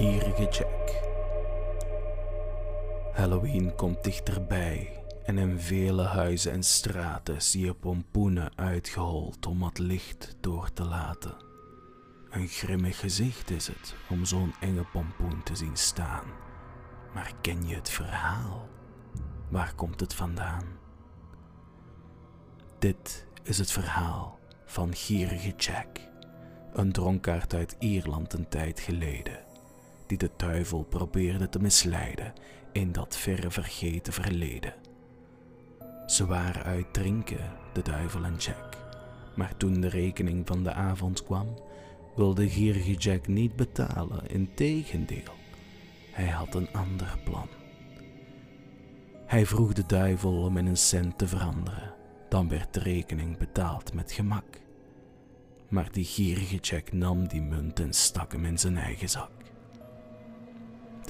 Gierige Jack. Halloween komt dichterbij en in vele huizen en straten zie je pompoenen uitgehold om wat licht door te laten. Een grimmig gezicht is het om zo'n enge pompoen te zien staan. Maar ken je het verhaal? Waar komt het vandaan? Dit is het verhaal van Gierige Jack, een dronkaard uit Ierland een tijd geleden, die de duivel probeerde te misleiden in dat verre vergeten verleden. Ze waren uit drinken, de duivel en Jack, maar toen de rekening van de avond kwam, wilde Gierige Jack niet betalen, integendeel, hij had een ander plan. Hij vroeg de duivel om in een cent te veranderen, dan werd de rekening betaald met gemak. Maar die gierige Jack nam die munt en stak hem in zijn eigen zak.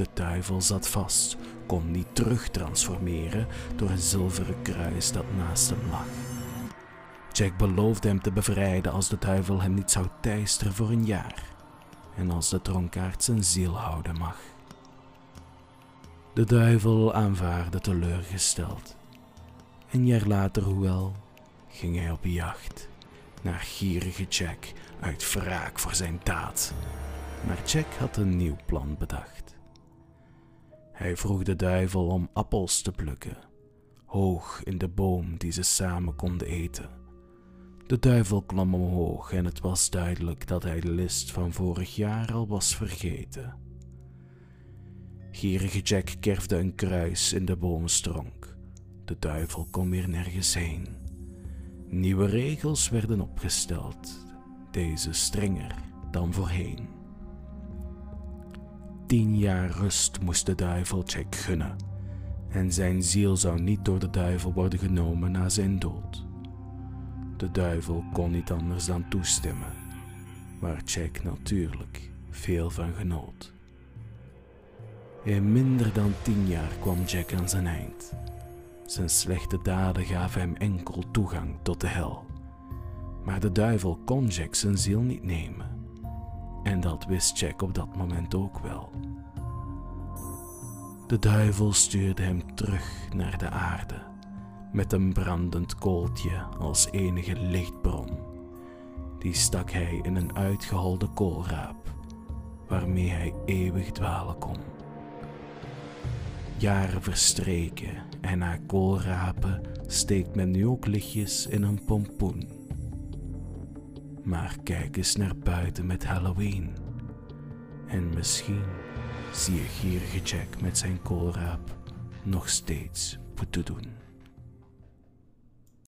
De duivel zat vast, kon niet terugtransformeren door een zilveren kruis dat naast hem lag. Jack beloofde hem te bevrijden als de duivel hem niet zou teisteren voor een jaar en als de dronkaard zijn ziel houden mag. De duivel aanvaarde teleurgesteld. Een jaar later, hoewel, ging hij op jacht naar gierige Jack uit wraak voor zijn daad. Maar Jack had een nieuw plan bedacht. Hij vroeg de duivel om appels te plukken, hoog in de boom die ze samen konden eten. De duivel klom omhoog en het was duidelijk dat hij de list van vorig jaar al was vergeten. Gierige Jack kerfde een kruis in de boomstronk. De duivel kon weer nergens heen. Nieuwe regels werden opgesteld, deze strenger dan voorheen. Tien jaar rust moest de duivel Jack gunnen, en zijn ziel zou niet door de duivel worden genomen na zijn dood. De duivel kon niet anders dan toestemmen, waar Jack natuurlijk veel van genoot. In minder dan tien jaar kwam Jack aan zijn eind. Zijn slechte daden gaven hem enkel toegang tot de hel. Maar de duivel kon Jack zijn ziel niet nemen. En dat wist Jack op dat moment ook wel. De duivel stuurde hem terug naar de aarde, met een brandend kooltje als enige lichtbron. Die stak hij in een uitgeholde koolraap, waarmee hij eeuwig dwalen kon. Jaren verstreken en na koolrapen steekt men nu ook lichtjes in een pompoen. Maar kijk eens naar buiten met Halloween. En misschien zie je gierige Jack met zijn koolraap nog steeds moeten doen.